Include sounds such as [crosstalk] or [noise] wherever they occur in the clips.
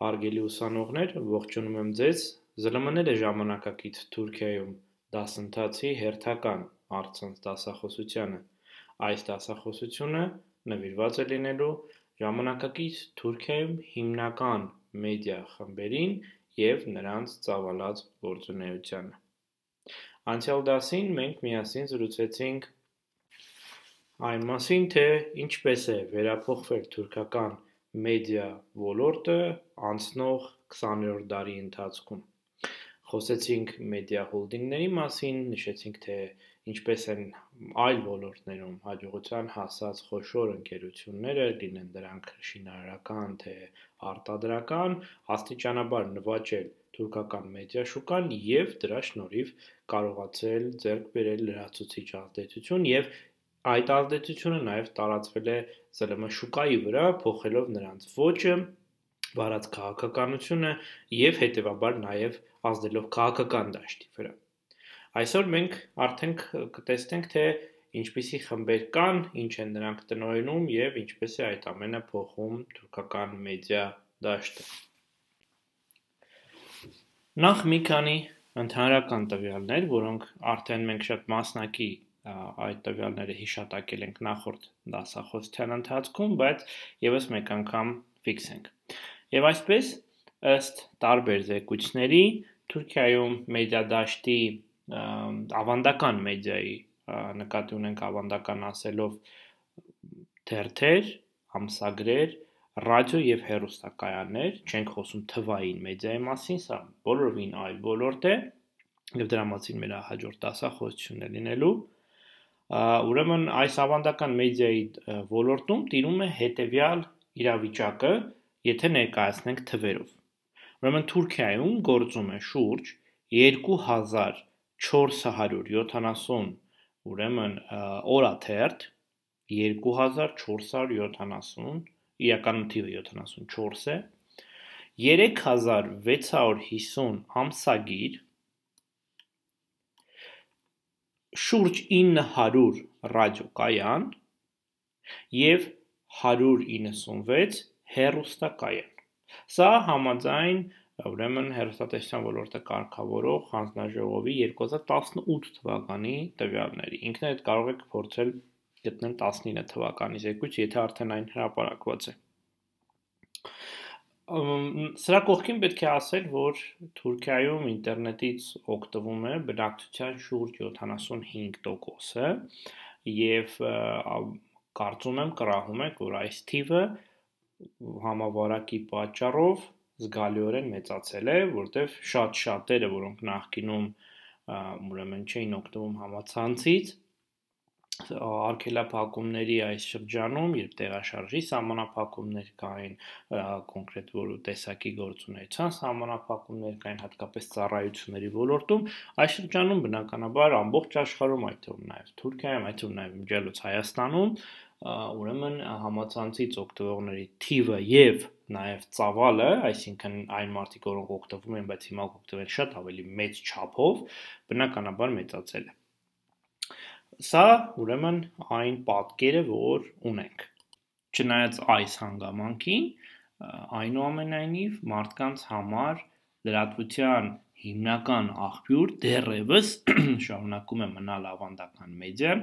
Հարգելի ուսանողներ, ողջունում եմ ձեզ. ԶԼՄ-ները ժամանակակից Թուրքիայում դասընթացի հերթական առցանց դասախոսությանը։ Այս դասախոսությունը նվիրված է լինելու ժամանակակից Թուրքիայում հիմնական մեդիա խմբերին եւ նրանց ծավալած գործունեությանը։ Անցյալ դասին մենք միասին զրուցեցինք այն մասին, թե ինչպես է վերափոխվել թուրքական մեդիա ոլորտը անցնող 20-րդ դարի ընթացքում։ Խոսեցինք մեդիա հոլդինգների մասին, նշեցինք, թե ինչպես են այլ ոլորտներում հաջողության հասած խոշոր ընկերությունները, լինեն դրանք շինարարական, թե արտադրական, աստիճանաբար նվաճել թուրքական մեդիա շուկան եւ դրա շնորհիվ կարողացել ձեռք բերել լրացուցիչ ազդեցություն եւ այդ ազդեցությունը նաև տարածվել է ԶԼՄ շուկայի վրա, փոխելով նրանց ոճը, վարած քաղաքականությունը եւ հետեւաբար նաև ազդելով քաղաքական դաշտի վրա։ Այսօր մենք արդեն կտեսնենք, թե ինչպիսի խմբեր կան, ինչ են նրանք տնօրինում եւ ինչպես է այդ ամենը փոխում թուրքական մեդիա դաշտը։ Նախ մի քանի ընդհանրական տվյալներ, որոնք արդեն մենք շատ մասնակի այդ տվյալները հիշատակել ենք նախորդ դասախոսության ընթացքում, բայց եւս մեկ անգամ ֆիքսենք։ Եվ այսպես ըստ տարբեր զեկույցների Թուրքիայում մեդիա դաշտի ավանդական մեդիայի նկատի ունենք ավանդական ասելով թերթեր, ամսագրեր, ռադիո եւ հեռուստակայաններ, չենք խոսում թվային մեդիայի մասին, սա բոլորովին այլ ոլորտ է եւ դրա մասին մեր հաջորդ դասախոսությունն է լինելու ուրեմն այս ավանդական մեդիայի ոլորտում տիրում է հետևյալ իրավիճակը, եթե ներկայացնենք թվերով։ Ուրեմն Թուրքիայում գործում է շուրջ 2470 ուրեմն օրաթերթ 2470 իրականում թիվը 74 է 3650 ամսագիր շուրջ 900 ռադիոկայան եւ 196 հեռուստակայան։ Սա համաձայն ուրեմն հեռուստատեսության ոլորտը կարգավորող հանձնաժողովի 2018 թվականի տվյալների։ Ինքն էլ կարող եք փորձել գտնել 19 թվականի զեկույց, եթե արդեն այն հրապարակված է սրա կողքին պետք է ասել, որ Թուրքիայում ինտերնետից օգտվում է բնակչության շուրջ 75%-ը եւ կարծում եմ կրահում եք, որ այս թիվը համավարակի պատճառով զգալիորեն մեծացել է, որտեղ շատ շատերը, որոնք նախկինում ուրեմն չէին օգտվում համացանցից, արգելափակումների այս շրջանում, երբ տեղաշարժի սահմանափակումներ կային, կոնկրետ որ տեսակի գործունեության սահմանափակումներ կային, հատկապես ծառայությունների ոլորտում, այս շրջանում բնականաբար ամբողջ աշխարհում, այդ թվում նաև Թուրքիայում, այդ թվում նաև իմջելուց Հայաստանում, ուրեմն համացանցից օգտվողների թիվը եւ նաև ծավալը, այսինքն այն մարդիկ, որոնք օգտվում են, բայց հիմա օգտվել շատ ավելի մեծ չափով, բնականաբար մեծացել է։ Սա ուրեմն այն պատկերը, որ ունենք։ Չնայած այս հանգամանքին, այնուամենայնիվ մարդկանց համար լրատվության հիմնական աղբյուր դեռևս [clears throat] շարունակում է մնալ ավանդական մեդիան,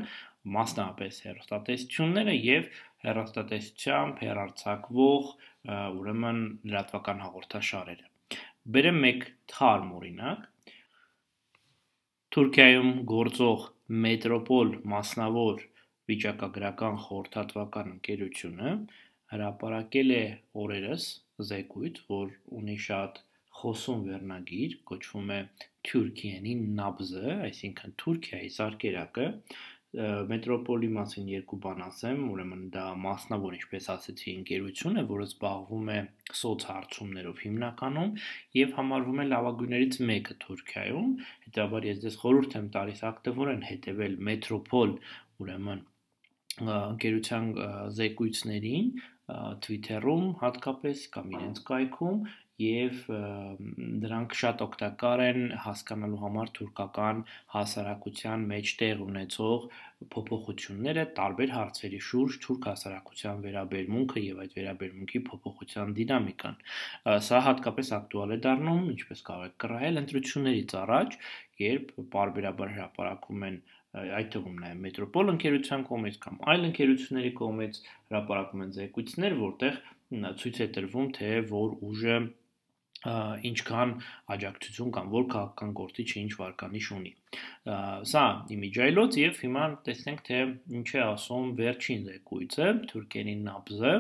մասնավորապես հեռուստատեսությունները եւ հեռուստատեսությամբ հեռարձակվող ուրեմն լրատվական հաղորդաշարերը։ Բերեմ մեկ թարմ օրինակ։ Թուրքիայում գործող Մետրոպոլ մասնավոր վիճակագրական խորհրդատվական ընկերությունը հրապարակել է օրերս զեկույց, որ ունի շատ խոսուն վերնագիր, կոչվում է Թուրքիանի նաբզը, այսինքն Թուրքիայի զարկերակը, մետրոպոլի մասին երկու բան ասեմ, ուրեմն դա մասնավոր, ինչպես ասեցի, ընկերություն է, որը զբաղվում է սոցհարցումներով հիմնականում եւ համարվում է լավագույններից մեկը Թուրքիայում։ Հետաբար ես ձեզ խորհուրդ եմ տալիս ակտիվորեն հետեւել մետրոպոլ, ուրեմն ընկերության զեկույցներին, Twitter-ում հատկապես կամ իրենց կայքում եւ դրանք շատ օգտակար են հասկանալու համար թուրքական հասարակության մեջ տեղ ունեցող փոփոխությունները տարբեր հարցերի շուրջ թուրք հասարակության վերաբերմունքը եւ այդ վերաբերմունքի փոփոխության դինամիկան։ Սա հատկապես ակտուալ է դառնում, ինչպես կարող եք կռահել, ընտրություններից առաջ, երբ բարբերաբար հրապարակում են այդ թվում նաև մետրոպոլ ընկերության կողմից կամ այլ ընկերությունների կողմից հրապարակում են զեկույցներ, որտեղ ցույց է տրվում, թե որ ուժը ինչքան աջակցություն կամ որ քաղաքական գործիչը ինչ վարկանիշ ունի։ Սա իմիջայլոց եւ հիմա տեսնենք թե ինչ է ասում վերջին զեկույցը Թուրքիայի նաբզը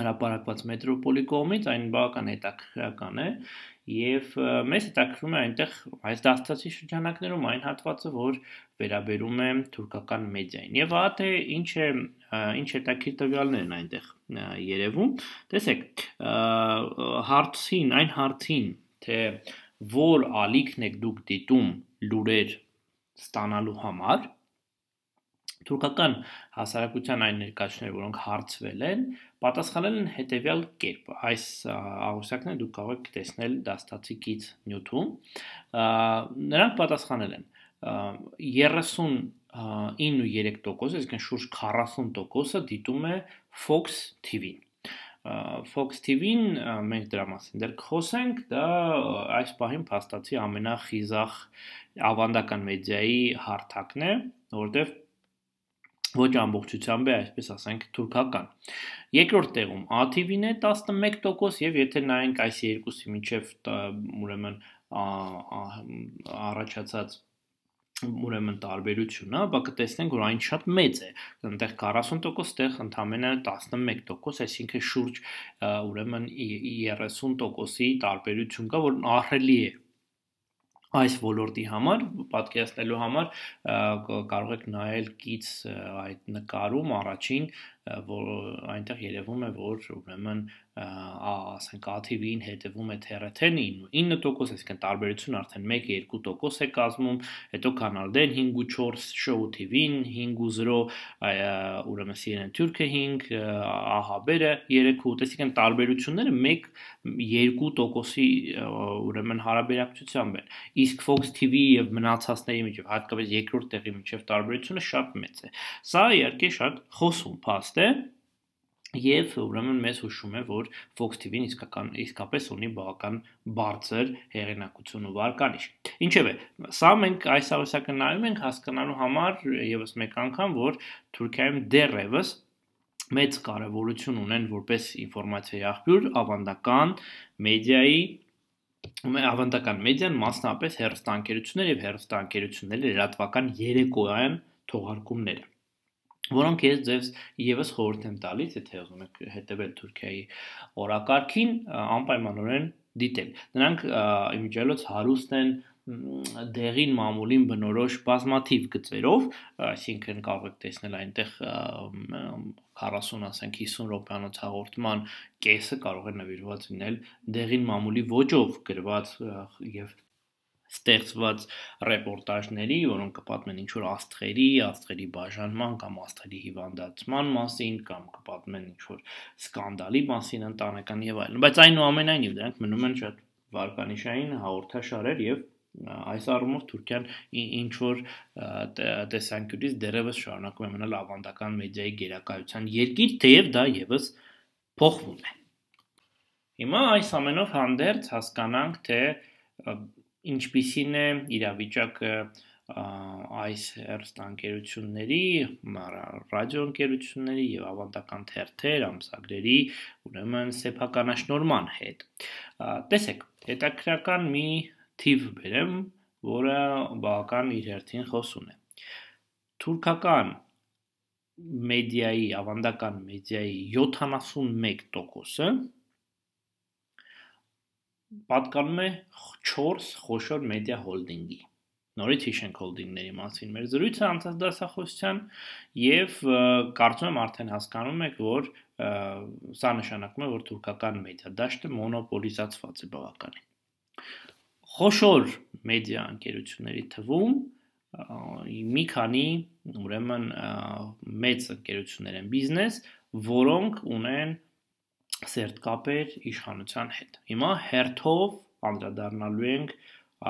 հրապարակված մետրոպոլի կողմից այն բավական հետաքրքրական է եւ մեզ հետաքրում է այնտեղ այս դաստացի շրջանակներում այն հատվածը, որ վերաբերում է թուրքական մեդիային։ Եվ ահա թե ինչ է ինչ հետաքրքիր տվյալներ են այնտեղ երևում։ Տեսեք, հարցին, այն հարցին, թե որ ալիքն եք դուք դիտում լուրեր ստանալու համար, թուրքական հասարակության այն ներկայացուցիչները, որոնք հարցվել են, պատասխանել են հետևյալ կերպ։ Այս աղյուսակները դուք կարող եք տեսնել դաստացի կից նյութում։ Նրանք պատասխանել են 39.3%, այսինքն շուրջ 40%-ը դիտում է Fox TV-ն։ Fox TV-ն մենք դրա մասին դեռ խոսենք, դա այս պահին փաստացի ամենախիզախ ավանդական մեդիայի հարթակն է, որովհետև ոչ ամբողջությամբ է, այսպես ասենք, թուրքական։ Երկրորդ տեղում ATV-ն է 11% եւ եթե նայենք այս երկուսի միջև ուրեմն առաջացած ուրեմն տարբերությունը, ապա կտեսնենք, որ այն շատ մեծ է։ Այնտեղ 40%, տեղ ընդամենը 11%, այսինքն շուրջ ուրեմն 30%-ի տարբերություն կա, որ ահռելի է այս ոլորտի համար պատկերացնելու համար կարող եք նայել կից այդ նկարում առաջին որ այնտեղ երևում է որ ուրեմն ասենք ATV-ին հետևում է TRT-ին 9%, այսինքն տարբերությունը արդեն 1-2% է կազմում, հետո Canal D-ն 5.4, Show TV-ն 5.0, ուրեմն CNN Turk-ը 5, AHB-ը 3.8, այսինքն տարբերությունները 1-2%-ի ուրեմն հարաբերակցությամբ են։ Իսկ Fox TV եւ մնացածների միջև, հատկապես երկրորդ տեղի միջև տարբերությունը շատ մեծ է։ Սա իհարկե շատ խոսում փաստ է, Եվ ուրեմն մեզ հուշում է, որ Fox TV-ն իսկական իսկապես ունի բավական բարձր հեղինակություն ու վարկանիշ։ Ինչևէ, սա մենք այս ավասակը նայում ենք հասկանալու համար եւս մեկ անգամ, որ Թուրքիայում դեռևս մեծ կարևորություն ունեն որպես ինֆորմացիայի աղբյուր ավանդական մեդիայի ավանդական մեդիան մասնապես հերոստանգերություններ եւ հերոստանգերությունների լրատվական երեկոյան թողարկումները որոնք ես ձեզ եւս խորհուրդ եմ տալիս, եթե ուզում եք հետևել Թուրքիայի օրակարգին, անպայմանորեն դիտել։ Նրանք իմիջիալոց հարուստ են դեղին մամուլին բնորոշ բազմաթիվ գծերով, այսինքն կարող եք տեսնել այնտեղ 40, ասենք 50 րոպեանոց հաղորդման կեսը կարող է նվիրված լինել դեղին մամուլի ոճով գրված եւ ստեղծված ռեպորտաժների, որոնք կպատմեն ինչ որ աստղերի, աստղերի բաժանման կամ աստղերի հիվանդացման մասին կամ կպատմեն ինչ որ սկանդալի մասին ընտանեկան եւ այլն, բայց այնուամենայնիվ դրանք մնում են շատ վարկանիշային հաղորդաշարեր եւ այս առումով Թուրքիան ինչ որ տեսանկյունից դերևս շարունակում է մնալ ավանդական մեդիայի գերակայության երկիր, թեև դա եւս փոխվում է։ Հիմա այս ամենով հանդերձ հասկանանք, թե ինչպիսին է իրավիճակը այս հերստանկերությունների, ռադիոընկերությունների եւ ավանդական թերթեր, ամսագրերի, ուրեմն սեփականաշնորման հետ։ Տեսեք, հետաքրական մի թիվ բերեմ, որը բավական իր հերթին խոսուն է։ Թուրքական մեդիայի, ավանդական մեդիայի 71%-ը պատկանում է 4 խոշոր մեդիա հոլդինգի։ Նորից հիշենք հոլդինգների մասին մեր զրույցը անցած դասախոսության եւ կարծում եմ արդեն հասկանում եք, որ սա նշանակում է, որ թուրքական մեդիա դաշտը մոնոպոլիզացված է բավականին։ Խոշոր մեդիա ընկերությունների թվում մի քանի ուրեմն մեծ ընկերություններ են բիզնես, որոնք ունեն սերտկապեր իշխանության հետ։ Հիմա հերթով անդրադառնալու ենք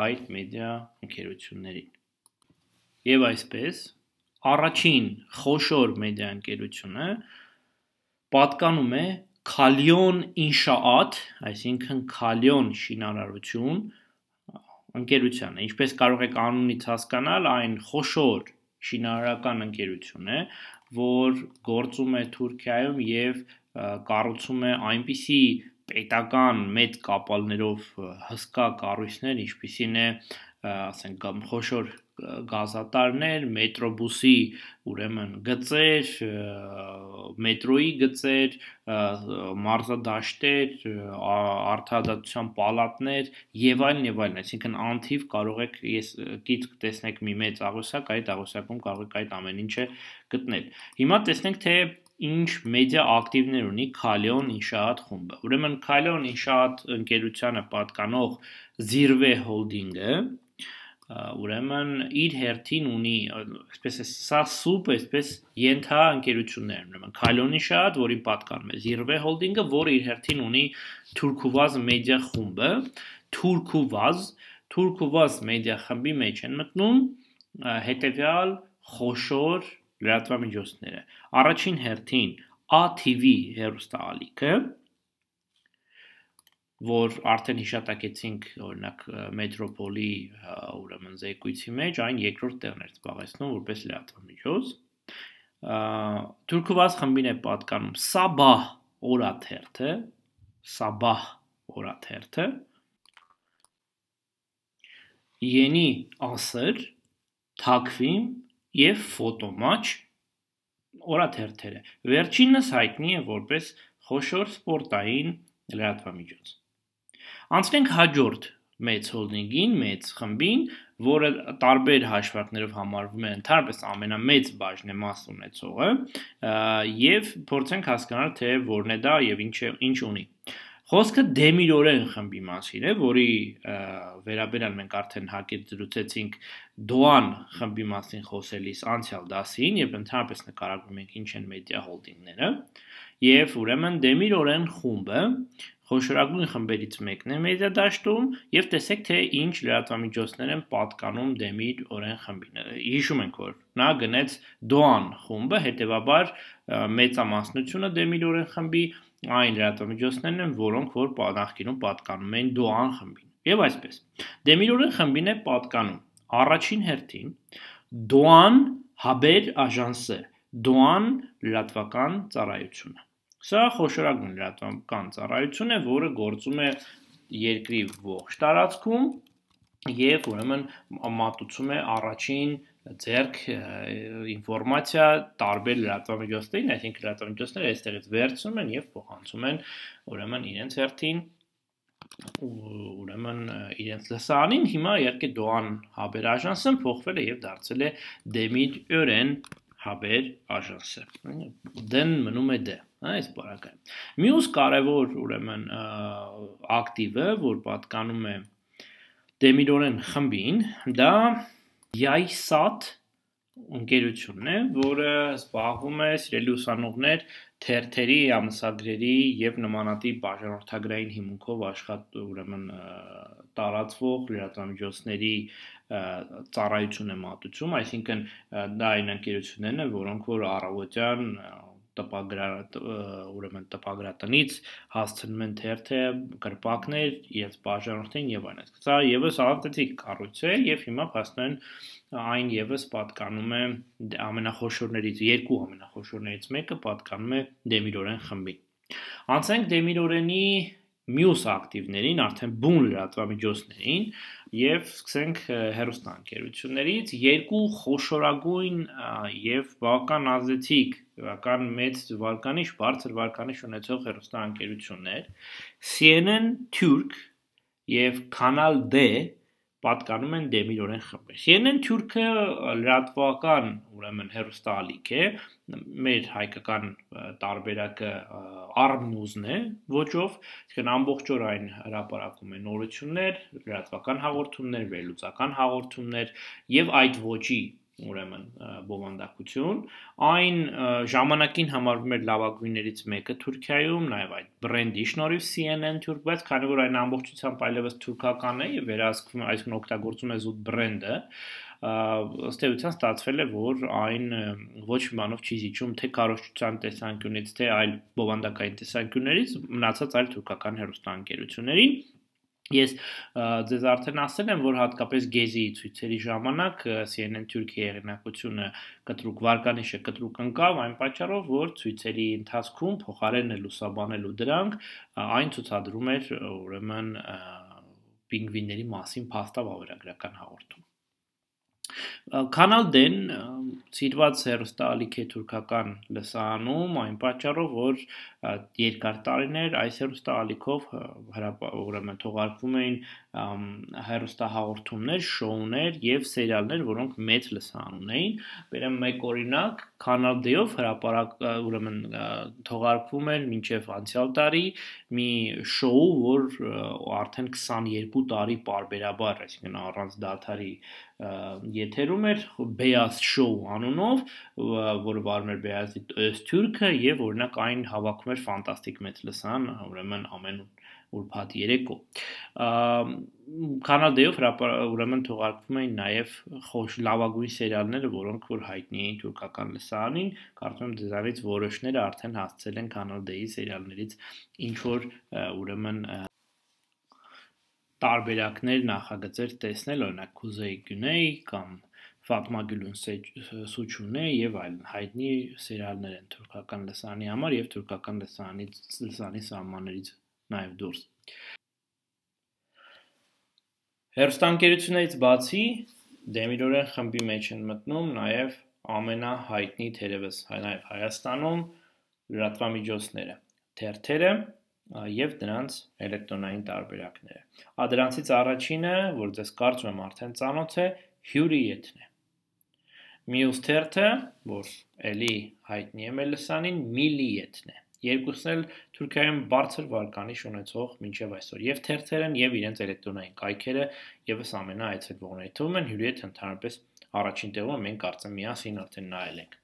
այդ մեդիա ընկերություններին։ Եվ այսպես, առաջին խոշոր մեդիա ընկերությունը պատկանում է Քալիոն Ինշաատ, այսինքն Քալիոն շինարարություն ընկերությանը։ Ինչպես կարող եք անունից հասկանալ, այն խոշոր շինարարական ընկերություն է, որ գործում է Թուրքիայում եւ կառուցում է այնպիսի պետական մեծ կապալներով հսկա կառույցներ, ինչպիսին է, ասենք, խոշոր գազատարներ, մետրոբուսի, ուրեմն գծեր, մետրոյի գծեր, մարզադաշտեր, արդարադատության պալատներ եւ այլն եւ այլն, այսինքն անթիվ կարող եք ես գից տեսնեք մի մեծ աղյուսակ, այդ աղյուսակում կարող եք այդ ամեն ինչը գտնել։ Հիմա տեսնենք թե ինչ մեդիա ակտիվներ ունի Քալիոն Ինշաատ խումբը։ Ուրեմն Քալիոն Ինշաատ ընկերությանը պատկանող Zirve Holding-ը ուրեմն իր հերթին ունի այսպես է սա սուպ այսպես ենթա ընկերություններ ուրեմն Քալոնի շատ որի պատկանում է Zirve Holding-ը որը իր հերթին ունի Թուրքուվազ մեդիա խումբը Թուրքուվազ Թուրքուվազ մեդիա խմբի մեջ են մտնում հետեւյալ խոշոր լրատվամիջոցները առաջին հերթին ATV հերոստալիքը որ արդեն հիշատակեցինք օրինակ մետրոպոլի ուրեմն զեկույցի մեջ այն երկրորդ տեղն էր զբաղեցնում որպես լրատվամիջոց Թուրքովաս խմբին է պատկանում Սաբահ օրաթերթը Սաբահ օրաթերթը Yeni Asır, Takvim եւ Ֆոտոմաչ օրաթերթերը։ Վերջինս հայտնի է որպես խոշոր սպորտային լրատվամիջոց։ Անցնենք հաջորդ մեծ հոլդինգին, մեծ խմբին, որը տարբեր հաշվարկներով համարվում է ընդհանրապես ամենամեծ բաժնեմաս ունեցողը, եւ փորձենք հասկանալ թե որն է դա եւ ինչ ինչ ունի։ Խոսքը Դեմիրորեն խմբի մասին է, որի վերաբերյալ մենք արդեն հակեր զրուցեցինք Դոան խմբի մասին խոսելիս անցյալ դասին եւ ընդհանրապես նկարագրում ենք ինչ են մեդիա հոլդինգները եւ ուրեմն Դեմիրորեն խումբը խոշորագույն խմբերից մեկն է մեդիադաշտում եւ տեսեք թե ինչ լրատվամիջոցներ են պատկանում Դեմիր օրեն խմբին։ Հիշում ենք որ նա գնեց Դոան խումբը, հետեւաբար մեծամասնությունը Դեմիր օրեն խմբի այն լրատվամիջոցներն են, որոնք որ նախկինում պատկանում էին Դոան խմբին։ Եվ այսպես։ Դեմիր օրեն խմբին է պատկանում առաջին հերթին Դոան Հաբեր Աժանսը, Դոան լրատվական ծառայությունը Սա խոշորագույն լրատվական ծառայություն է, որը գործում է երկրի ողջ տարածքում եւ ուրեմն մատուցում է առաջին ձերք ինֆորմացիա տարբեր լրատվամիջոցներին, այսինքն լրատվամիջոցները այստեղից վերցնում են եւ փոխանցում են ուրեմն իրենց հերթին ուրեմն իրենց լսանին հիմա իհարկե Դոան Հաբեր Աժանսն փոխվել է եւ դարձել է Դեմիր Օրեն Հաբեր Աժանսը։ Դեն մնում է դե այս բարակայում։ Մյուս կարևոր ուրեմն ակտիվը, որ պատկանում է Դեմիրորեն խմբին, դա Yai-Sat ընկերությունն է, որը զբաղվում է սիրելի ուսանողներ թերթերի, ամսագրերի եւ նմանատիպ բաժանորդագրային հիմունքով աշխատող ուրեմն տարածվող լրատվամիջոցների ծառայություն է մատուցում, այսինքն դա այն ընկերություններն են, որոնք որ առավոտյան տպագրատ ուրեմն տպագրատնից հասցնում են թերթե կրպակներ եւ բաժանորդին եւ այլն։ Սա եւս արտեցիկ կառույց է եւ հիմա փաստորեն այն եւս պատկանում է ամենախոշորներից երկու ամենախոշորներից մեկը պատկանում է Դեմիրորեն խմբին։ Անցենք Դեմիրորենի մյուս ակտիվներին, արդեն բուն լրատվամիջոցներին եւ սկսենք հերոստանգերություններից երկու խոշորագույն եւ բավական ազդեցիկ, բավական մեծ վարկանիշ, բարձր վարկանիշ ունեցող հերոստանգերություններ CNN Turk եւ Canal D պատկանում են Դեմիրորեն խմբը։ CNN թուրքը լրատվական, ուրեմն հերոստալիք է, մեր հայկական տարբերակը Arm News-ն է ոչով, այսինքն ամբողջ օր այն հրապարակում է նորություններ, լրատվական հաղորդումներ, վերլուծական հաղորդումներ եւ այդ ոչի ուրեմն բովանդակություն այն ժամանակին համարվում էր լավագույններից մեկը Թուրքիայում նաև այդ բրենդի շնորհիվ CNN Turk բայց քանի որ այն ամբողջությամբ այլևս թուրքական է եւ վերահսկվում այսինքն օգտագործում է զուտ բրենդը ըստ էության ստացվել է որ այն ոչ մի բանով չի զիջում թե քարոշչության տեսանկյունից թե այլ բովանդակային տեսանկյուններից մնացած այլ թուրքական հեռուստաընկերություններին Ես ձեզ արդեն ասել եմ, որ հատկապես գեզի ցույցերի ժամանակ CNN Turkey եղանակությունը կտրուկ վարկանիշը կտրուկ ընկավ այն պատճառով, որ ցույցերի ընթացքում փոխարենը լուսաբանելու դրանք այն ցուցադրում էր ուրեմն պինգվինների մասին փաստավ ավերագրական հաղորդում։ Canal D-ն սիրված հեռուստաալիք է թուրքական լսարանում այն պատճառով, որ երկար տարիներ այս հեռուստաալիքով ուրեմն թողարկվում էին հեռուստահաղորդումներ, շոուներ եւ սերիալներ, որոնք մեծ լսարան ունեին։ Բերեմ մեկ օրինակ, Canal D-ով հրապարակ ուրեմն թողարկվում էր մինչև անցյալ տարի մի շոու, որ արդեն 22 տարի parberabar, այսինքն առանց դադարի եթերում էր Beyaz Show անունով, որը վարում էր Beyazի Öztürk-ը եւ օրինակ այն հավաքում էր ֆանտաստիկ մեծ լսան, ուրեմն ամեն ուրբաթ երեկո։ Կանադայով ուրեմն թողարկվում էին նաև խոշ լավագույն սերիալները, որոնք որ հայտնի էին թուրքական լսարանին, կարծում եմ դրանից որոշները արդեն հասցել են Կանադայի սերիալներից ինչ որ ուրեմն տարբերակներ նախագծեր տեսնել, օրինակ Kuzey Güney կամ Ֆատմա Գյուլուն Սուչունե եւ այլն հայտնի սերիալներ են թուրքական լսանի համար եւ թուրքական լսանից լսանի սահմաններից նաեւ դուրս։ Հերոստանկերությունից բացի Դեմիրորեն խմբի մեջ են մտնում նաեւ ամենահայտնի թերևս նաեւ Հայաստանում լրատվամիջոցները, թերթերը, եւ դրանց էլեկտրոնային տարբերակները։ Ադրանցից առաջինը, որ ձեզ կարծում եմ արդեն ծանոթ է, Hurriyet-ն է։ Մյուս թերթը, որ ելի հայտնի է մեր լսանին, Milliyet-ն է։ Երկուսն էլ Թուրքիայում բարձր վարկանիշ ունեցող մինչև այսօր. Եւ թերթերն եւ իրենց էլեկտրոնային կայքերը եւս ամենաայցելվողների թվում են Hurriyet ընդհանրապես առաջին տեղում մենք կարծեմ միասին արդեն նայել ենք։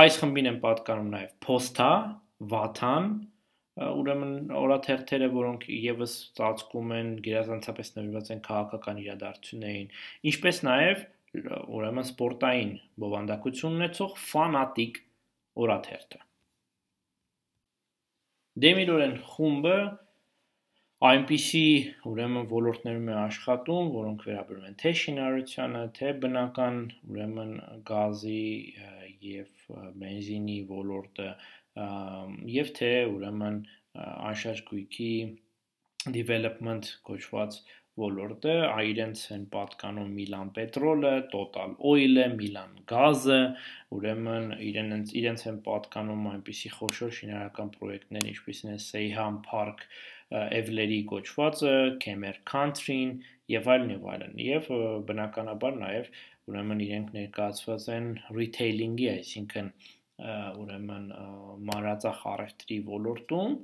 Այս խմբին են պատկանում նաև Posta, Vatan, ուրեմն օրաթերթերը, որոնք եւս ծածկում են գերազանցապես նվիրված են քաղաքական իրադարձություններին, ինչպես նաեւ ուրեմն սպորտային բովանդակություն ունեցող ֆանատիկ օրաթերթը։ Դեմիրորեն խումբը այնպիսի ուրեմն ոլորտներում է աշխատում, որոնք վերաբերում են թե շինարարությանը, թե բնական ուրեմն գազի եւ բենզինի ոլորտը, եւ թե ուրեմն անշարժ գույքի development կոչված ոլորտը, իրենց են պատկանում Միլան Պետրոլը, Total Oil-ը, Միլան Գազը, ուրեմն իրենց իրենց են պատկանում այնպիսի խոշոր շինարարական պրոյեկտներ, ինչպիսին է Seyhan Park Evleri կոչվածը, Kemer Country-ն եւ այլն եւ այլն։ Եվ բնականաբար նաեւ ուրեմն իրենք ներկայացված են retail-ինգի, այսինքն ուրեմն մանրածախ առևտրի ոլորտում,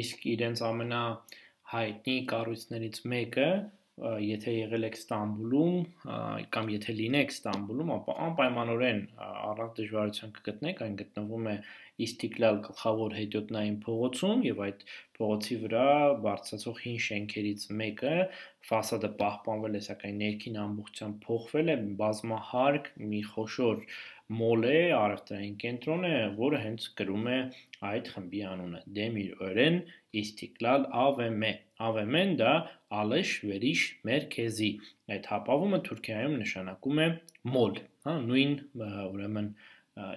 իսկ իրենց ամենա հայտնի կառույցներից մեկը եթե եղել եք Ստամբուլում կամ եթե լինեք Ստամբուլում, ապա անպայմանորեն առանց դժվարության կգտնեք, այն գտնվում է Իստիկլալ գլխավոր հետիոտնային փողոցում եւ այդ փողոցի վրա բարձրացող հին շենքերից մեկը ֆասադը պահպանվել է, սակայն ներքին ամբողջությամբ փոխվել է բազմահարկ մի խոշոր մոլ է, առևտրային կենտրոն է, որը հենց գրում է այդ խմբի անունը՝ Ören Istiklal AVM։ AVM-ն դա Alış Veriş Merkezi։ Այդ հապավումը Թուրքիայում նշանակում է մոլ, հա, նույն ուրեմն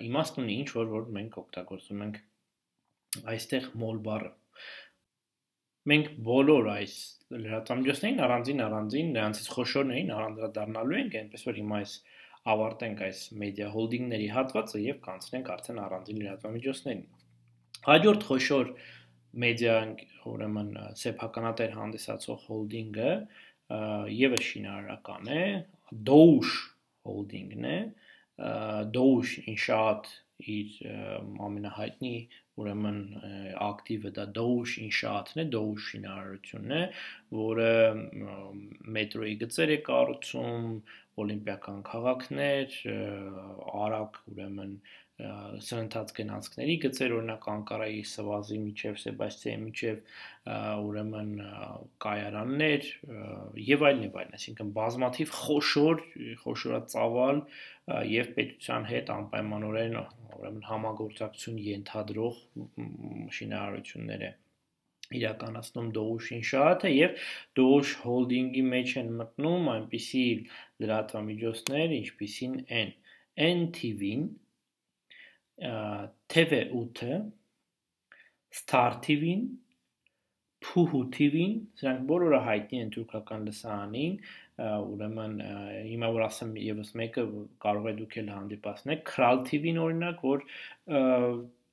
իմաստ ունի ինչ որ որ մենք օգտագործում ենք այստեղ մոլ բառը։ Մենք բոլոր այս լրատվամիջոցներին առանձին առանձին նրանցից խոշորներին առանձնադառնալու ենք, այնպես որ հիմա այս ավարտենք այս մեդիա հոլդինգների հատվածը եւ կանցնենք արդեն առանձին լրատվամիջոցներին։ Հաջորդ խոշոր մեդիա ուրեմն սեփականատեր հանդիսացող հոլդինգը եւս շինարարական է, Doge հոլդինգն է, Doge Inşaat իր ամենահայտնի ուրեմն ակտիվը դա Doge Inşaatն է, Doge շինարարությունն է, որը մետրոյի գծեր է կառուցում, օլիմպիական քաղաքներ, արագ ուրեմն սրընթաց գնացքների գծեր օրինակ Անկարայի Սվազի միջև Սեբաստիայի միջև ուրեմն կայարաններ եւ այլն եւ այլն, այսինքն բազմաթիվ խոշոր, խոշորածավալ եւ պետության հետ անպայմանորեն ուրեմն համագործակցություն ենթադրող շինարարություններ է իրականացնում Դողուշ ինշաատը եւ Դողուշ հոլդինգի մեջ են մտնում այնպիսի լրատվամիջոցներ, ինչպիսին են NTV-ն, TV8-ը, Star TV-ն, Puhu TV-ն, սրանք բոլորը հայտնի են թուրքական լսարանին, ուրեմն հիմա որ ասեմ եւս մեկը կարող է դուք էլ հանդիպացնեք Kral TV-ն օրինակ, որ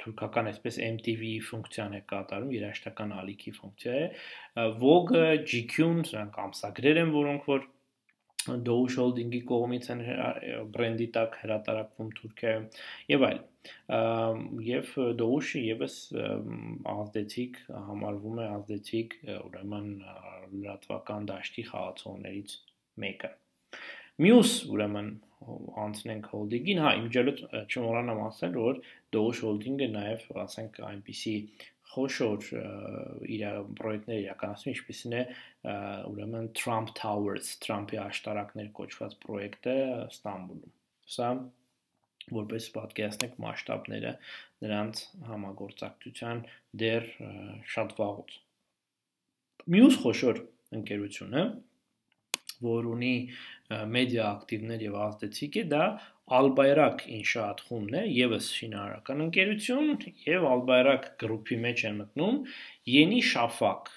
թուրքական այսպես MTV ֆունկցիան է կատարում, երաժշտական ալիքի ֆունկցիա է։ Vogue-ը, GQ-ն, սրանք ամսագրեր են, որոնք որ Doge Holding-ի կողմից են բրենդի տակ հրատարակվում Թուրքիայում եւ այլ։ Եվ Doge-ը եւս ազդեցիկ համարվում է ազդեցիկ ուրեմն լրատվական դաշտի խաղացողներից մեկը։ Մյուս ուրեմն անցնենք holding-ին, հա, իմջելոց չմոռանամ ասել, որ Doge Holding-ը նաև, ասենք, այնպիսի խոշոր իր պրոյեկտներ իրականացնում, ինչպիսին է ուրեմն Trump Towers, Trump-ի աշտարակներ կոչված պրոյեկտը Ստամբուլում։ Սա որպես պատկերացնեք մասշտաբները նրանց համագործակցության դեռ շատ վաղուց։ Մյուս խոշոր ընկերությունը, որ ունի մեդիա ակտիվներ եւ ազդեցիկ է, դա Albayrak Inshaat խումբն է, եւս շինարարական ընկերություն եւ Albayrak գրուպի մեջ են մտնում Yeni Shafak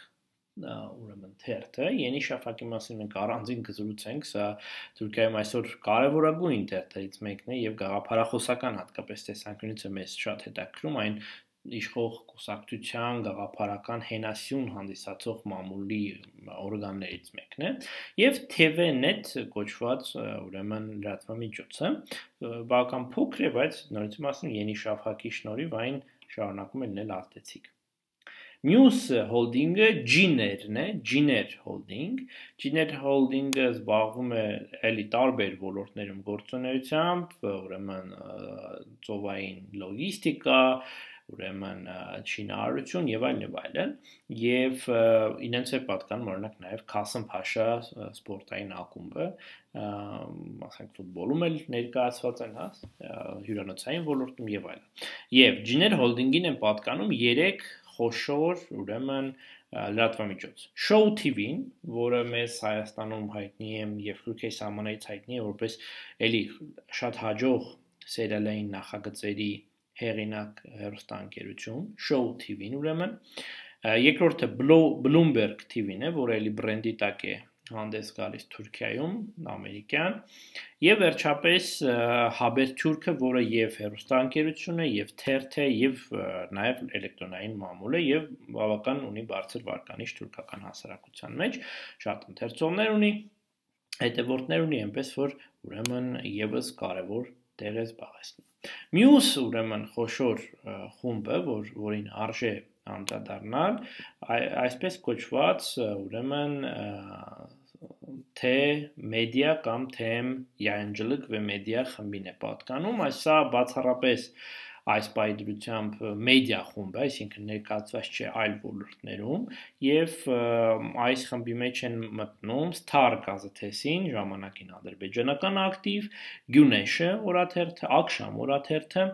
ուրեմն թերթը Yeni Shafak-ի մասին մենք առանձին կզրուցենք, սա Թուրքիայում այսօր կարևորագույն թերթերից մեկն է եւ գաղափարախոսական հատկապես տեսանկյունից է մեզ շատ հետաքրում այն իշխող կուսակցության գաղափարական հենասյուն հանդիսացող մամուլի օրգաններից մեկն է եւ TV-net կոչված ուրեմն լրատվամիջոցը բավական փոքր է բայց նորից մասն Յենի Շաֆակի շնորհիվ այն շարունակում է լինել արտեցիկ Մյուս հոլդինգը Giner-ն է, Giner Holding։ Giner Holding-ը զբաղվում է էլի տարբեր ոլորտներում գործունեությամբ, ուրեմն ծովային լոգիստիկա, ուրեմն շինարարություն եւ այլն եւ այլն եւ իրենց է պատկանում օրինակ նաեւ Քասım Փաշա սպորտային ակումբը ասենք ֆուտբոլում էլ ներկայացված են հա հյուրանոցային ոլորտում եւ այլն եւ Giner Holding-ին են պատկանում 3 խոշոր ուրեմն լրատվամիջոց։ Show TV-ն, որը մեզ Հայաստանում հայտնի է եւ Թուրքիայի սահմանից հայտնի է որպես էլի շատ հաջող սերիալային նախագծերի հեղինակ հերոստանգերություն, Show TV-ն ուրեմն, երկրորդը Bloomberg TV-ն է, որը էլի բրենդի տակ է հանդես գալիս Թուրքիայում, ամերիկյան, եւ վերջապես Haberturk-ը, որը եւ հերոստանգերություն է, եւ թերթ է, եւ նաեւ էլեկտրոնային մամուլ է եւ բավական ունի բարձր վարկանիշ թուրքական հասարակության մեջ, շատ ընթերցողներ ունի, հետևորդներ ունի, այնպես որ ուրեմն եւս կարևոր տեղ է զբաղեցնում։ Մյուս ուրեմն խոշոր խումբը, որ որին արժե անդրադառնալ, այսպես կոչված ուրեմն թե մեդիա կամ թե յանջլիկ վե մեդիա խմբին է պատկանում, այսա բացառապես այս պայդրությամբ մեդիա խումբ է, այսինքն ներկայացված չէ այլ ոլորտներում եւ այս խմբի մեջ են մտնում Star գազեթեսին, ժամանակին ադրբեջանական ակտիվ, Գյունեշը օրաթերթը, Ակշամ օրաթերթը,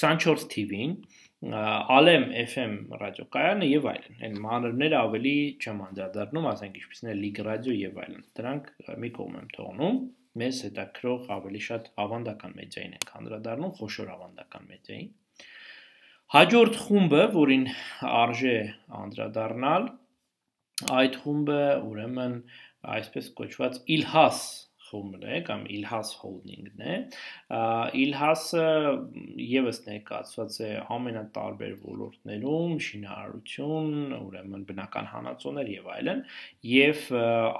24 TV-ին, Alem FM ռադիոկայանը եւ այլն։ Այն մանրները ավելի չեմ անդրադառնում, ասենք ինչպիսին է Լիգ ռադիո եւ այլն։ Դրանք մի կողմ եմ թողնում մեզ հետաքրող ավելի շատ ավանդական մեդիային ենք անդրադառնում, խոշոր ավանդական մեդիային։ Հաջորդ խումբը, որին արժե անդրադառնալ, այդ խումբը ուրեմն այսպես կոչված Իլհաս խումբն է կամ Ilhas Holding-ն է։ Ilhas-ը եւս ներկայացված է ամենատարբեր ոլորտներում՝ շինարարություն, ուրեմն բնական հանածոներ եւ այլն, եւ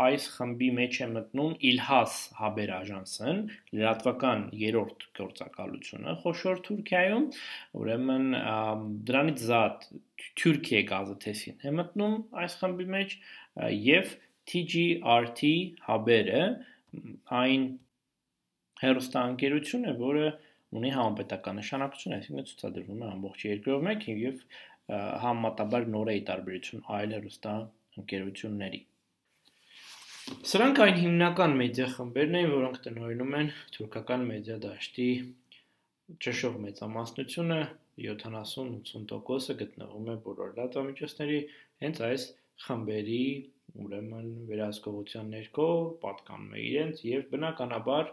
այս խմբի մեջ է մտնում Ilhas Haber Agency-ն, լրատվական երրորդ գործակալությունը խոշոր Թուրքիայում, ուրեմն դրանից զատ Թուրքիա գազաթեսին է մտնում այս խմբի մեջ եւ TGRT Haber-ը այն հերոստանգերություն է, որը ունի համապետական նշանակություն, այսինքն ցուցադրվում է ամբողջ երկրով մեկ եւ համեմատաբար նոր է տարբերություն այլ հերոստա ընկերությունների։ Սրանք այն հիմնական մեդիա խմբերն են, որոնք տնօրինում են թուրքական մեդիա դաշտի ճշով մեծամասնությունը 70-80%-ը գտնվում է բոլոր լրատվամիջոցների հենց այս խմբերի ուրեմն վերահսկողության ներքո պատկանում է իրենց եւ բնականաբար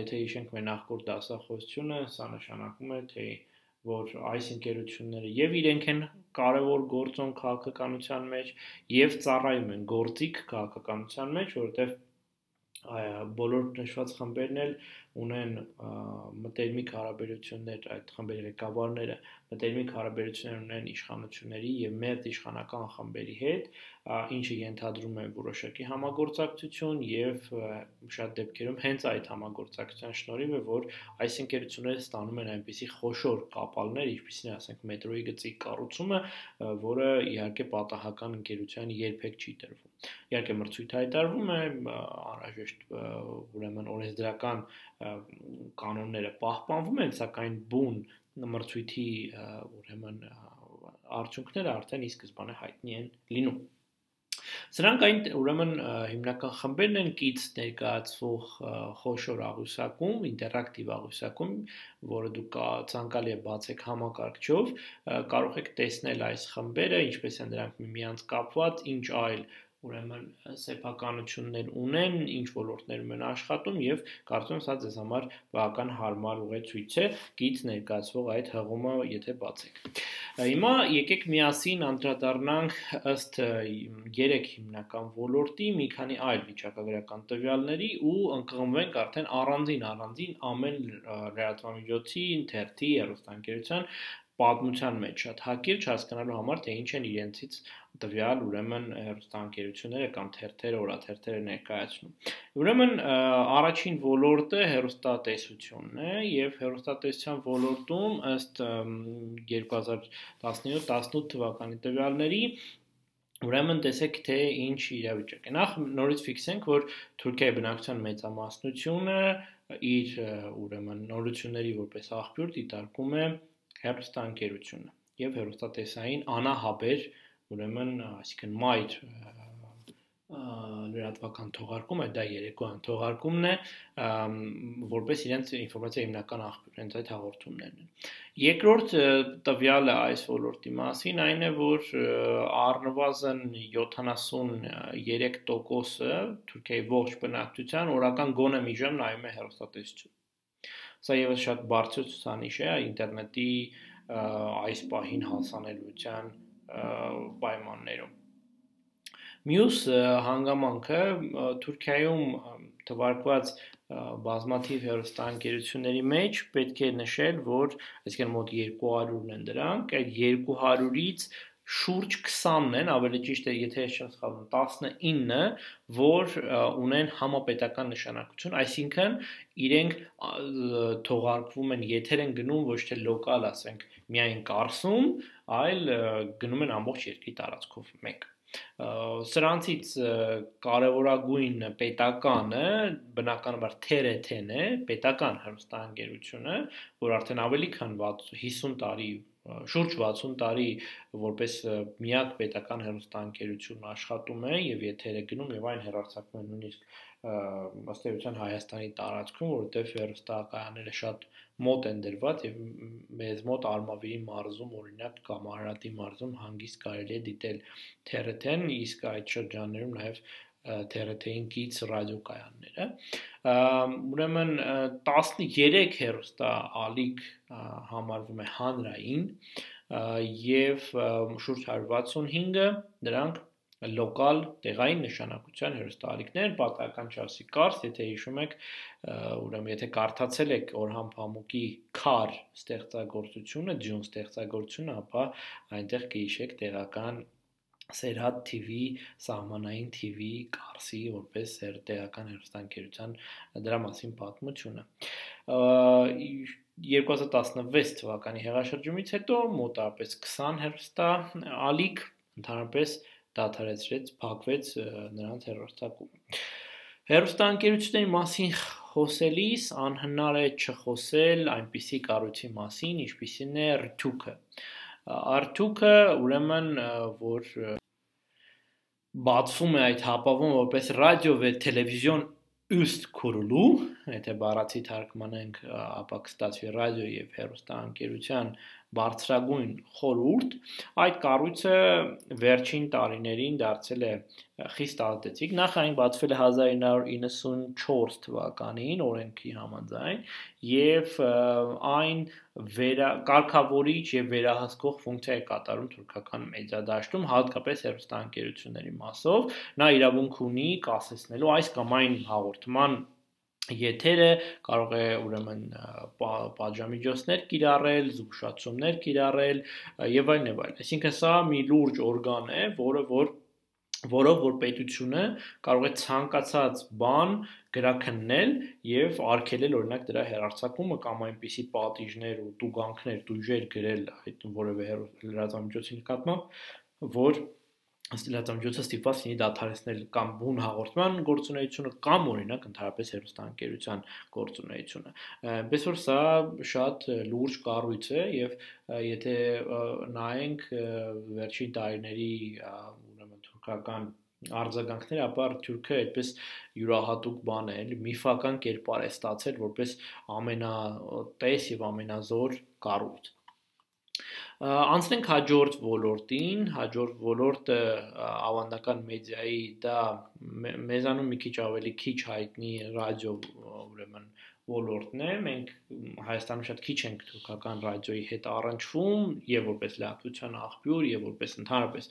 եթե հիշենք մեր նախորդ դասախոսությունը սա նշանակում է թե որ այս ընկերությունները եւ իրենք են կարևոր գործոն քաղաքականության մեջ եւ ծառայում են գործիք քաղաքականության մեջ, որովհետեւ բոլոր նշված խմբերն էլ ունեն մտերմիկ հարաբերություններ այդ խմբերի ղեկավարները մտերմիկ հարաբերություններ ունեն իշխանությունների եւ մեծ իշխանական խմբերի հետ, ինչը ենթադրում է որոշակի համագործակցություն եւ շատ դեպքերում հենց այդ համագործակցության շնորհիվ է որ այս ընկերությունները ստանում են այնպիսի խոշոր կապալներ, ինչպիսին ասենք մետրոյի գծի կառուցումը, որը իհարկե պատահական ընկերության երբեք չի տրվում։ Իհարկե մրցույթ հայտարվում է անհրաժեշտ ուրեմն օրենսդրական կանոնները պահպանվում են, սակայն բուն մրցույթի ուրեմն արդյունքները արդեն ի սկզբանե հայտնի են լինում։ Սրանք այն ուրեմն հիմնական խմբերն են կից ներկայացվող խոշոր աղյուսակում, ինտերակտիվ աղյուսակում, որը դուք ցանկալի է բացեք համակարգչով, կարող եք տեսնել այս խմբերը, ինչպես են դրանք միմյանց կապված, ինչ այլ ուրեմն սեփականություններ ունեն, ինչ ոլորտներում են աշխատում եւ կարծում եմ սա ձեզ համար բավական հարմար ուղեցույց է գից ներկայացվող այդ հղումը, եթե բացեք։ Հիմա եկեք միասին անդրադառնանք ըստ երեք հիմնական ոլորտի մի քանի այլ վիճակագրական տվյալների ու ընկղմվենք արդեն առանձին առանձին ամեն լրատվամիջոցի, թերթի, հեռուստաընկերության պատմության մեջ շատ հակիրճ հասկանալու համար թե ինչ են իրենցից տվյալ ուրեմն հերոստանգերությունները կամ թերթերը, օրաթերթերը ներկայացնում։ Ուրեմն առաջին ոլորտը հերոստատեսությունն է եւ հերոստատեսության ոլորտում ըստ 2017-18 թվականի տվյալների Ուրեմն տեսեք թե ինչ իրավիճակ է։ Նախ նորից ֆիքսենք, որ Թուրքիայի բնակչության մեծամասնությունը իր ուրեմն նորությունների որպես աղբյուր դիտարկում է հերոստանգերությունը եւ հերոստատեսային անահաբեր ուրեմն այսինքն մայր լրատվական թողարկումը, դա երեկոյան թողարկումն է, որպես իրենց ինֆորմացիա հիմնական աղբյուր, հենց այդ հաղորդումներն են։ Երկրորդ տվյալը այս ոլորտի մասին այն է, որ առնվազն 73%-ը Թուրքիայի ողջ բնակչության օրական գոնե մի ժամ նայում է հեռուստատեսություն։ Սա եւս շատ բարձր ցուցանիշ է ինտերնետի այս պահին հասանելիության պայմաններում։ Մյուս հանգամանքը Թուրքիայում թվարկված բազմաթիվ հեռուստաընկերությունների մեջ պետք է նշել, որ այսինքն մոտ 200-ն են դրանք, այդ 200-ից շուրջ 20-ն են, ավելի ճիշտ է, եթե չեմ սխալվում, 19-ը, որ ունեն համապետական նշանակություն, այսինքն իրենք թողարկվում են, եթեր են գնում ոչ թե լոկալ, ասենք, միայն Կարսում, այլ գնում են ամբողջ երկրի տարածքով մեկ սրանցից կարևորագույն պետականը բնականաբար TRT-ն է, պետական հեռուստաընկերությունը, որ արդեն ավելի քան 50 տարի շուրջ 60 տարի որպես միակ պետական հեռուստաընկերություն աշխատում է եւ եթերը գնում եւ այն հեռարձակվում է նույնիսկ ըստ էության Հայաստանի տարածքում, որովհետեւ հեռուստակայանները շատ մոտ են դրված եւ մեզ մոտ Արմավիրի մարզում օրինակ կամ Արարատի մարզում հանգիստ կարելի է դիտել TRT-ն, իսկ այդ շրջաններում նաեւ TRT-ին կից ռադիոկայանները։ Ուրեմն 13 հերոստա ալիք համարվում է հանրային եւ շուրջ 165-ը դրանք լոկալ տեղային նշանակության հերոստալիքներ, պատահական չասի կարս, եթե հիշում եք, ուրեմն եթե կարդացել եք Օրհան Փամուկի Քար ստեղծագործությունը, Ջուն ստեղծագործությունը, ապա այնտեղ կհիշեք տեղական Սերհատ TV, սահմանային TV, Կարսի որպես տեղական հեռուստաընկերության դրա մասին պատմությունը։ 2016 թվականի հեղաշրջումից հետո մոտավորապես 20 հեռուստա ալիք ընդհանրապես դադարեցրեց, փակվեց նրանց հեռուստակումը։ Հեռուստաընկերությունների մասին խոսելիս անհնար է չխոսել այնպիսի կառույցի մասին, ինչպիսին է RTUK-ը։ RTUK-ը ուրեմն որ բացվում է այդ հապավում որպես ռադիո və տելևիզիոն üst kurulu, եթե բառացի թարգմանենք, ապա կստացվի ռադիո եւ հեռուստաընկերության բարձրագույն խորհուրդ, այդ կառույցը վերջին տարիներին դարձել է խիստ ազդեցիկ։ Նախ այն բացվել է 1994 թվականին օրենքի համաձայն եւ այն վերա կարգավորիչ եւ վերահսկող ֆունկցիա է կատարում թուրքական մեդիադաշտում, հատկապես հեռուստաընկերությունների մասով։ Նա իրավունք ունի կասեցնելու այս կամ այն հաղորդման եթերը կարող է ուրեմն պատժամիջոցներ կիրառել, զուգշացումներ կիրառել եւ այլն եւ այլն։ Այսինքն սա մի լուրջ օրգան է, որը որ որով որ պետությունը կարող է ցանկացած բան գրաքննել եւ արգելել օրինակ դրա հերարցակումը կամ այնպիսի պատիժներ ու տուգանքներ, դույժեր գրել այդ որևէ լրատվամիջոցի նկատմամբ, որ ստիլատամիջոցը ստիպված լինի դադարեցնել կամ բուն հաղորդման գործունեությունը կամ օրինակ ընդհանրապես հեռուստաընկերության գործունեությունը։ Այնպես որ սա շատ լուրջ կառույց է եւ եթե նայենք վերջին տարիների ուրեմն թուրքական արձագանքները, ապա Թուրքիա այդպես յուրահատուկ բան է, միֆական կերպար է ստացել որպես ամենատես եւ ամենազոր կառույց։ Անցնենք հաջորդ ոլորտին, հաջորդ ոլորտը ավանդական մեդիայի դա մեզանում մի քիչ ավելի քիչ հայտնի ռադիո ուրեմն ոլորտն է։ Մենք Հայաստանում շատ քիչ ենք թուրքական ռադիոյի հետ առնչվում եւ որպես լրատվության աղբյուր եւ որպես ընդհանրապես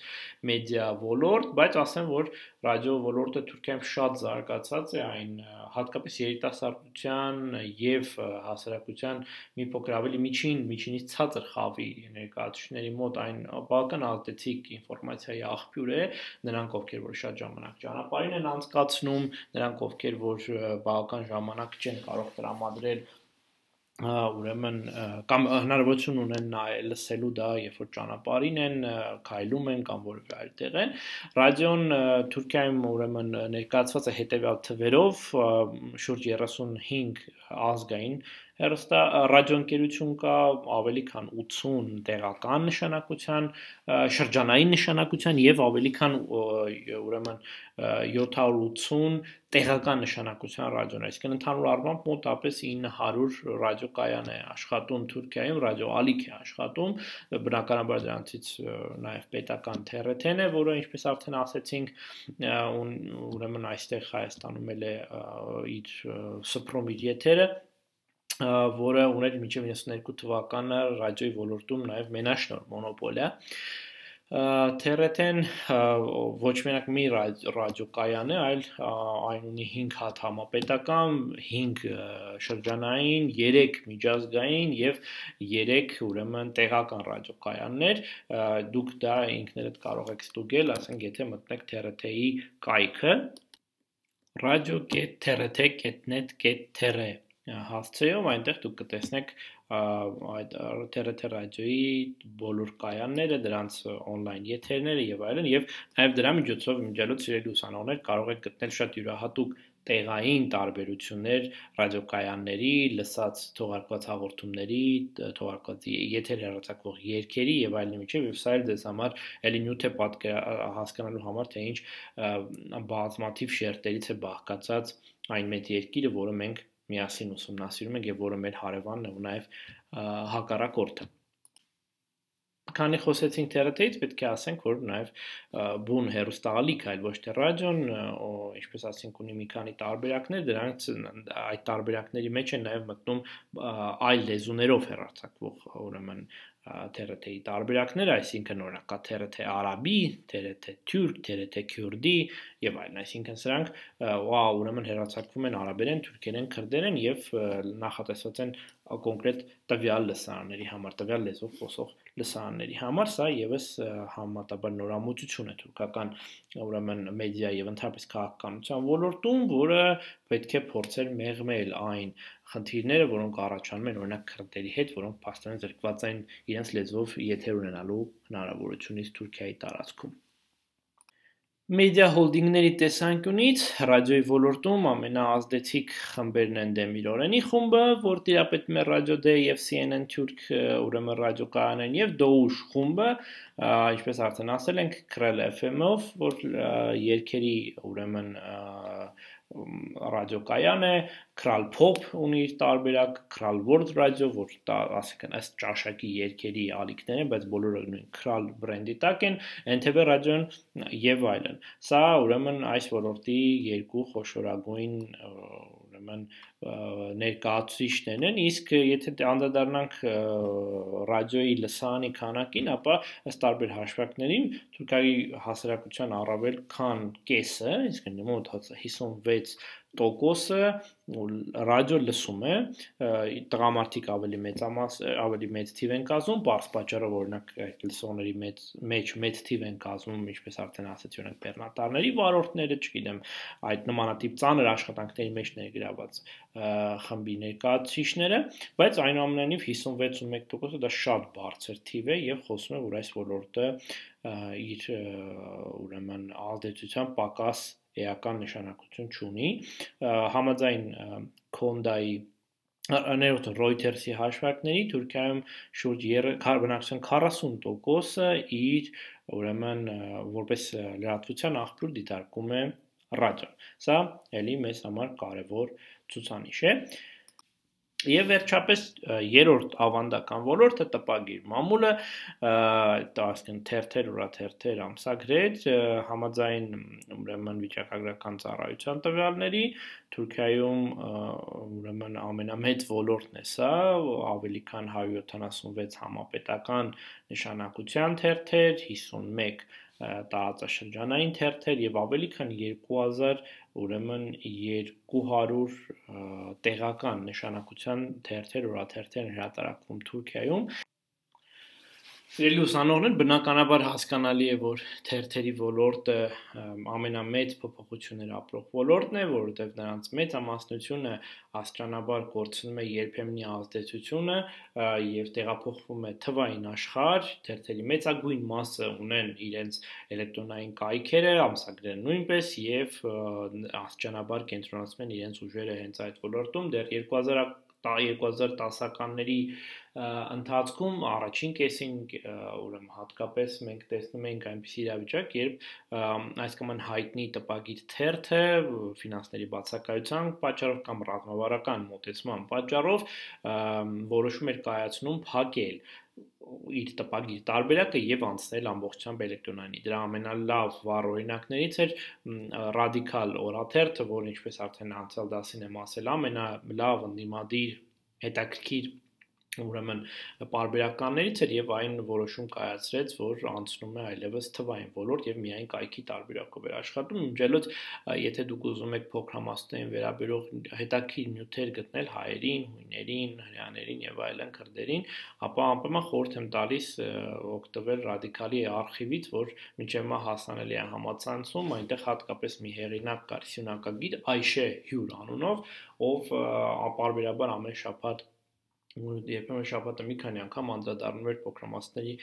մեդիա ոլորտ, բայց ասեմ, որ ռադիո ոլորտը Թուրքիայում շատ զարգացած է, այն հատկապես երիտասարդության եւ հասարակության մի փոքր ավելի միջին, միջինից ցածր խավի ներկայացուցիչների մոտ այն բավական ազդեցիկ ինֆորմացիայի աղբյուր է, նրանք ովքեր որ շատ ժամանակ ճանապարհին են անցկացնում, նրանք ովքեր որ բավական ժամանակ չեն կարող տրամադրել ուրեմն կամ հնարավորություն ունեն նայել լսելու դա երբ որ ճանապարհին են քայլում են կամ որևէ այլ տեղ են ռադիոն Թուրքիայում ուրեմն ներկայացված է հետևյալ թվերով շուրջ 35 ազգային հերոստա ռադիոընկերություն կա ավելի քան 80 տեղական նշանակության, շրջանային նշանակության եւ ավելի քան ուրեմն 780 տեղական նշանակության ռադիոներ։ Այսինքն ընդհանուր առմամբ մոտապես 900 ռադիոկայան է աշխատում Թուրքիայում, ռադիո ալիք է աշխատում, բնականաբար դրանցից նաեւ պետական TRT-ն է, որը ինչպես արդեն ասեցինք, ուրեմն այստեղ Հայաստանում էլ է իր սփռոմ իր եթերը որը ուներ մինչև 92 թվականը ռադիոյի ոլորտում նաև մենաշնոր մոնոպոլիա։ TRT-ն ոչ միայն մի ռադիոկայան է, այլ այն ունի 5 հատ համապետական, 5 շրջանային, 3 միջազգային եւ 3 ուրեմն տեղական ռադիոկայաններ։ Դուք դա ինքներդ կարող եք ստուգել, ասենք եթե մտնեք TRT-ի կայքը radio.trt.net.tr հասցեով այնտեղ դուք կտեսնեք այդ TRT ռադիոյի բոլոր կայանները, դրանց on-line եթերները եւ այլն եւ նաեւ դրա միջոցով միջալոց սիրելի ուսանողներ կարող եք գտնել շատ յուրահատուկ տեղային տարբերություններ ռադիոկայանների, լսած թողարկված հաղորդումների, թողարկված եթեր հեռարձակվող երգերի եւ այլնի միջեւ եւ սա էլ դες համար ելի նյութ է հասկանալու համար թե ինչ բազմաթիվ շերտերից է բաղկացած այն մեծ երկիրը, որը մենք միասին ուսումնասիրում ենք եւ որը մեր հարևանն է ու նաեւ հակառակորդը քանի խոսեցինք TRT-ից, պետք է ասենք, որ նաև բուն հերոստալիք, այլ ոչ թե ռադիոն, ինչպես ասենք, ունի մի քանի տարբերակներ, դրանց այդ տարբերակների մեջ է նաև մտնում այլ լեզուներով հեռարձակվող, ուրեմն TRT-ի տարբերակները, այսինքն օրինակ կա TRT արաբի, TRT թուրք, TRT քյուրդի եւ այլն, այսինքն սրանք վա ուրեմն հերացակվում են արաբերեն, թուրքերեն, քրդերեն եւ նախատեսված են կոնկրետ տվյալ լսարանների համար, տվյալ լեզվով խոսող լսարանների համար, սա եւս համատաբար նորամուծություն է թուրքական ուրեմն մեդիա եւ ընդհանրապես քաղաքականության ոլորտում, որը պետք է փորձել մեղմել այն խնդիրները, որոնք առաջանում են օրինակ քրդերի հետ, որոնք փաստորեն զրկված են իրենց լեզվով եթեր ունենալու հնարավորությունից Թուրքիայի տարածքում։ Մեդիա հոլդինգների տեսանկյունից ռադիոյի ոլորտում ամենաազդեցիկ խմբերն են Դեմիրորենի խումբը, որ տիրապետում է Ռադիո Դե եւ CNN Թուրք, ուրեմն ռադիոկայանն եւ Դոուշ խումբը, ինչպես արդեն ասել ենք, Krell FM-ով, որ երկերի ուրեմն ռադիոկայան է, Kral Pop ունի իր տարբերակ, Kral World Radio, որ դա ասիկան ըստ ճաշակի երկերի ալիքներ են, բայց բոլորը նույն Kral բրենդի տակ են, NTV ռադիոն եւ այլն։ Սա ուրեմն այս ոլորտի երկու խոշորագույն ուրեմն ներկայացուցիչներն են, իսկ եթե անդրադառնանք ռադիոյի լսարանի քանակին, ապա ըստ տարբեր հաշվարկներին Թուրքիայի հասարակության առավել քան կեսը, իսկ մոտ 56 տոկոսը ռադիո լսում է, տղամարդիկ ավելի մեծամաս ավելի մեծ թիվ են կազմում, բարձ պատճառով օրինակ այդ լսողների մեծ մեջ մեծ թիվ են կազմում, ինչպես արդեն ասացի օրինակ բեռնատարների վարորդները, չգիտեմ, այդ նմանատիպ ծանր աշխատանքների մեջ ներգրաված խմբի ներկայացուցիչները, բայց այնուամենայնիվ 56.1%-ը դա շատ բարձր թիվ է եւ խոսում է, որ այս ոլորտը իր ուրեմն ազդեցության պակաս էական նշանակություն չունի համաձայն Կոնդայի ներողություն Reuters-ի հաշվարկների Թուրքիայում շուրջ բնակչության 40%-ը իր ուրեմն որպես լրատվության աղբյուր դիտարկում է ռադիոն։ Սա էլի մեզ համար կարևոր ցուցանիշ է։ Եվ վերջապես երրորդ ավանդական ոլորտը տպագիր մամուլը, ասեն թերթեր, ուրաթերթեր, ամսագրեր, համաձայն ուրեմն վիճակագրական ծառայության տվյալների Թուրքիայում ուրեմն ամենամեծ ոլորտն է սա, ավելի քան 176 համապետական նշանակության թերթեր, 51 տարածաշրջանային թերթեր եւ ավելի քան 2000 ուրեմն 200 տեղական նշանակության թերթեր, օրաթերթեր հրատարակվում Թուրքիայում Սիրելի ուսանողներ, բնականաբար հասկանալի է, որ թերթերի ոլորտը ամենամեծ փոփոխություններ ապրող ոլորտն է, որովհետև նրանց մեծ ամասնությունը աստրանաբար կորցնում է երբեմնի ազդեցությունը եւ տեղափոխվում է թվային աշխարհ, թերթերի մեծագույն մասը ունեն իրենց էլեկտրոնային կայքերը, ամսագրերը նույնպես եւ աստրանաբար կենտրոնացնում են իրենց ուժերը հենց այդ ոլորտում դեռ 2000 2010-ականների ընթացքում առաջին կեսին ուրեմն հատկապես մենք տեսնում ենք այնպիսի իրավիճակ, երբ այս կման հայտնի տպագիր թերթը ֆինանսների բացակայության պատճառով կամ ռազմավարական մոտեցման պատճառով որոշում էր կայացնում փակել իր տպագիր տարբերակը եւ անցնել ամբողջությամբ էլեկտրոնայնի։ Դրա ամենալավ վառ օրինակներից էր ռադիկալ օրաթերթը, որը ինչպես արդեն անցյալ դասին եմ ասել, ամենալավ ընդդիմադիր հետաքրքիր ուրեմն պարբերականներից էր եւ այն որոշում կայացրեց, որ անցնում է այլևս թվային ոլորտ եւ միայն կայքի տարբերակով է աշխատում։ Ինչելոց եթե դուք ուզում եք փոքրամասնային վերաբերող հետաքրքիր նյութեր գտնել հայերին, հույներին, հрьяաներին եւ այլն քրդերին, ապա անպայման խորհուրդ եմ տալիս օգտվել ռադիկալի արխիվից, որ մինչեւ մա հասանելի է համացանցում, այնտեղ հատկապես մի հեղինակ կար, սյունակագիր Այշե Հյուր անունով, ով ապարբերաբար ամեն շաբաթ երբեմն շաբաթը մի քանի անգամ անդրադառնում էր փոքրամասների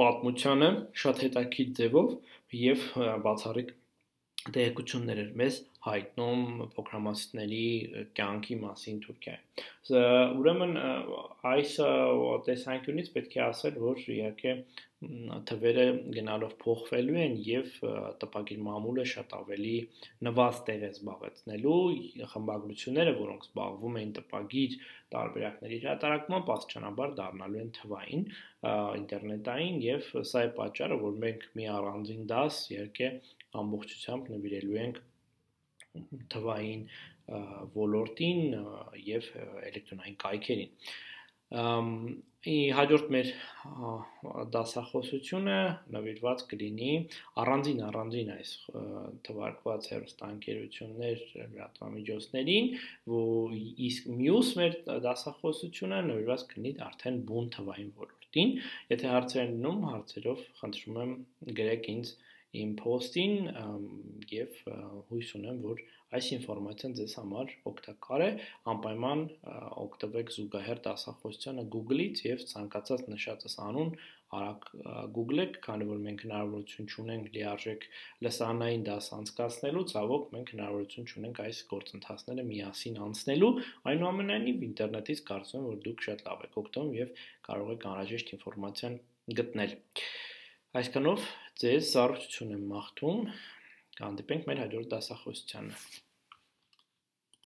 պատմությանը շատ հետաքրքիր ձևով եւ բացառիկ տեղեկություններ էր մեզ հայտնում փոքրամասների կյանքի մասին Թուրքիայում։ Ուրեմն այս տեսանկյունից պետք է ասել, որ իհարկե թվերը գնալով փոխվելու են եւ տպագիր մամուլը շատ ավելի նվազ տեղ է զբաղեցնելու խմբագրությունները, որոնք զբաղվում են տպագիր տարբերակների հրատարակմամբ, աստիճանաբար դառնալու են թվային, ինտերնետային եւ սա է պատճառը, որ մենք մի առանձին դաս իհարկե ամբողջությամբ նվիրելու ենք թվային ոլորտին եւ էլեկտրոնային կայքերին հաջորդ մեր դասախոսությունը նվիրված կլինի առանձին առանձին այս թվարկված հերոստանգերություններ լրատվամիջոցներին, որ իսկ մյուս մեր դասախոսությունը նվիրված կլինի արդեն բուն թվային ոլորտին։ Եթե հարցեր են լինում, հարցերով խնդրում եմ գրեք ինձ իմ post-ին եւ հույս ունեմ, որ այս ինֆորմացիան ձեզ համար օգտակար է, անպայման օգտվեք զուգահեռ դասախոսությանը Google-ից եւ ցանկացած նշածս անուն արագ Google-եք, քանի որ մենք հնարավորություն ունենք լիարժեք լսանային դաս անցկացնելու, ցավոք մենք հնարավորություն ունենք այս գործընթացները միասին անցնելու, այնուամենայնիվ ինտերնետից կարծում եմ, որ դուք շատ լավ եք օգտվում եւ կարող եք անհրաժեշտ ինֆորմացիան գտնել։ Այսքանով ձեզ զառուցություն եմ մաղթում։ Կհանդիպենք մեր հաջորդ դասախոսությանը։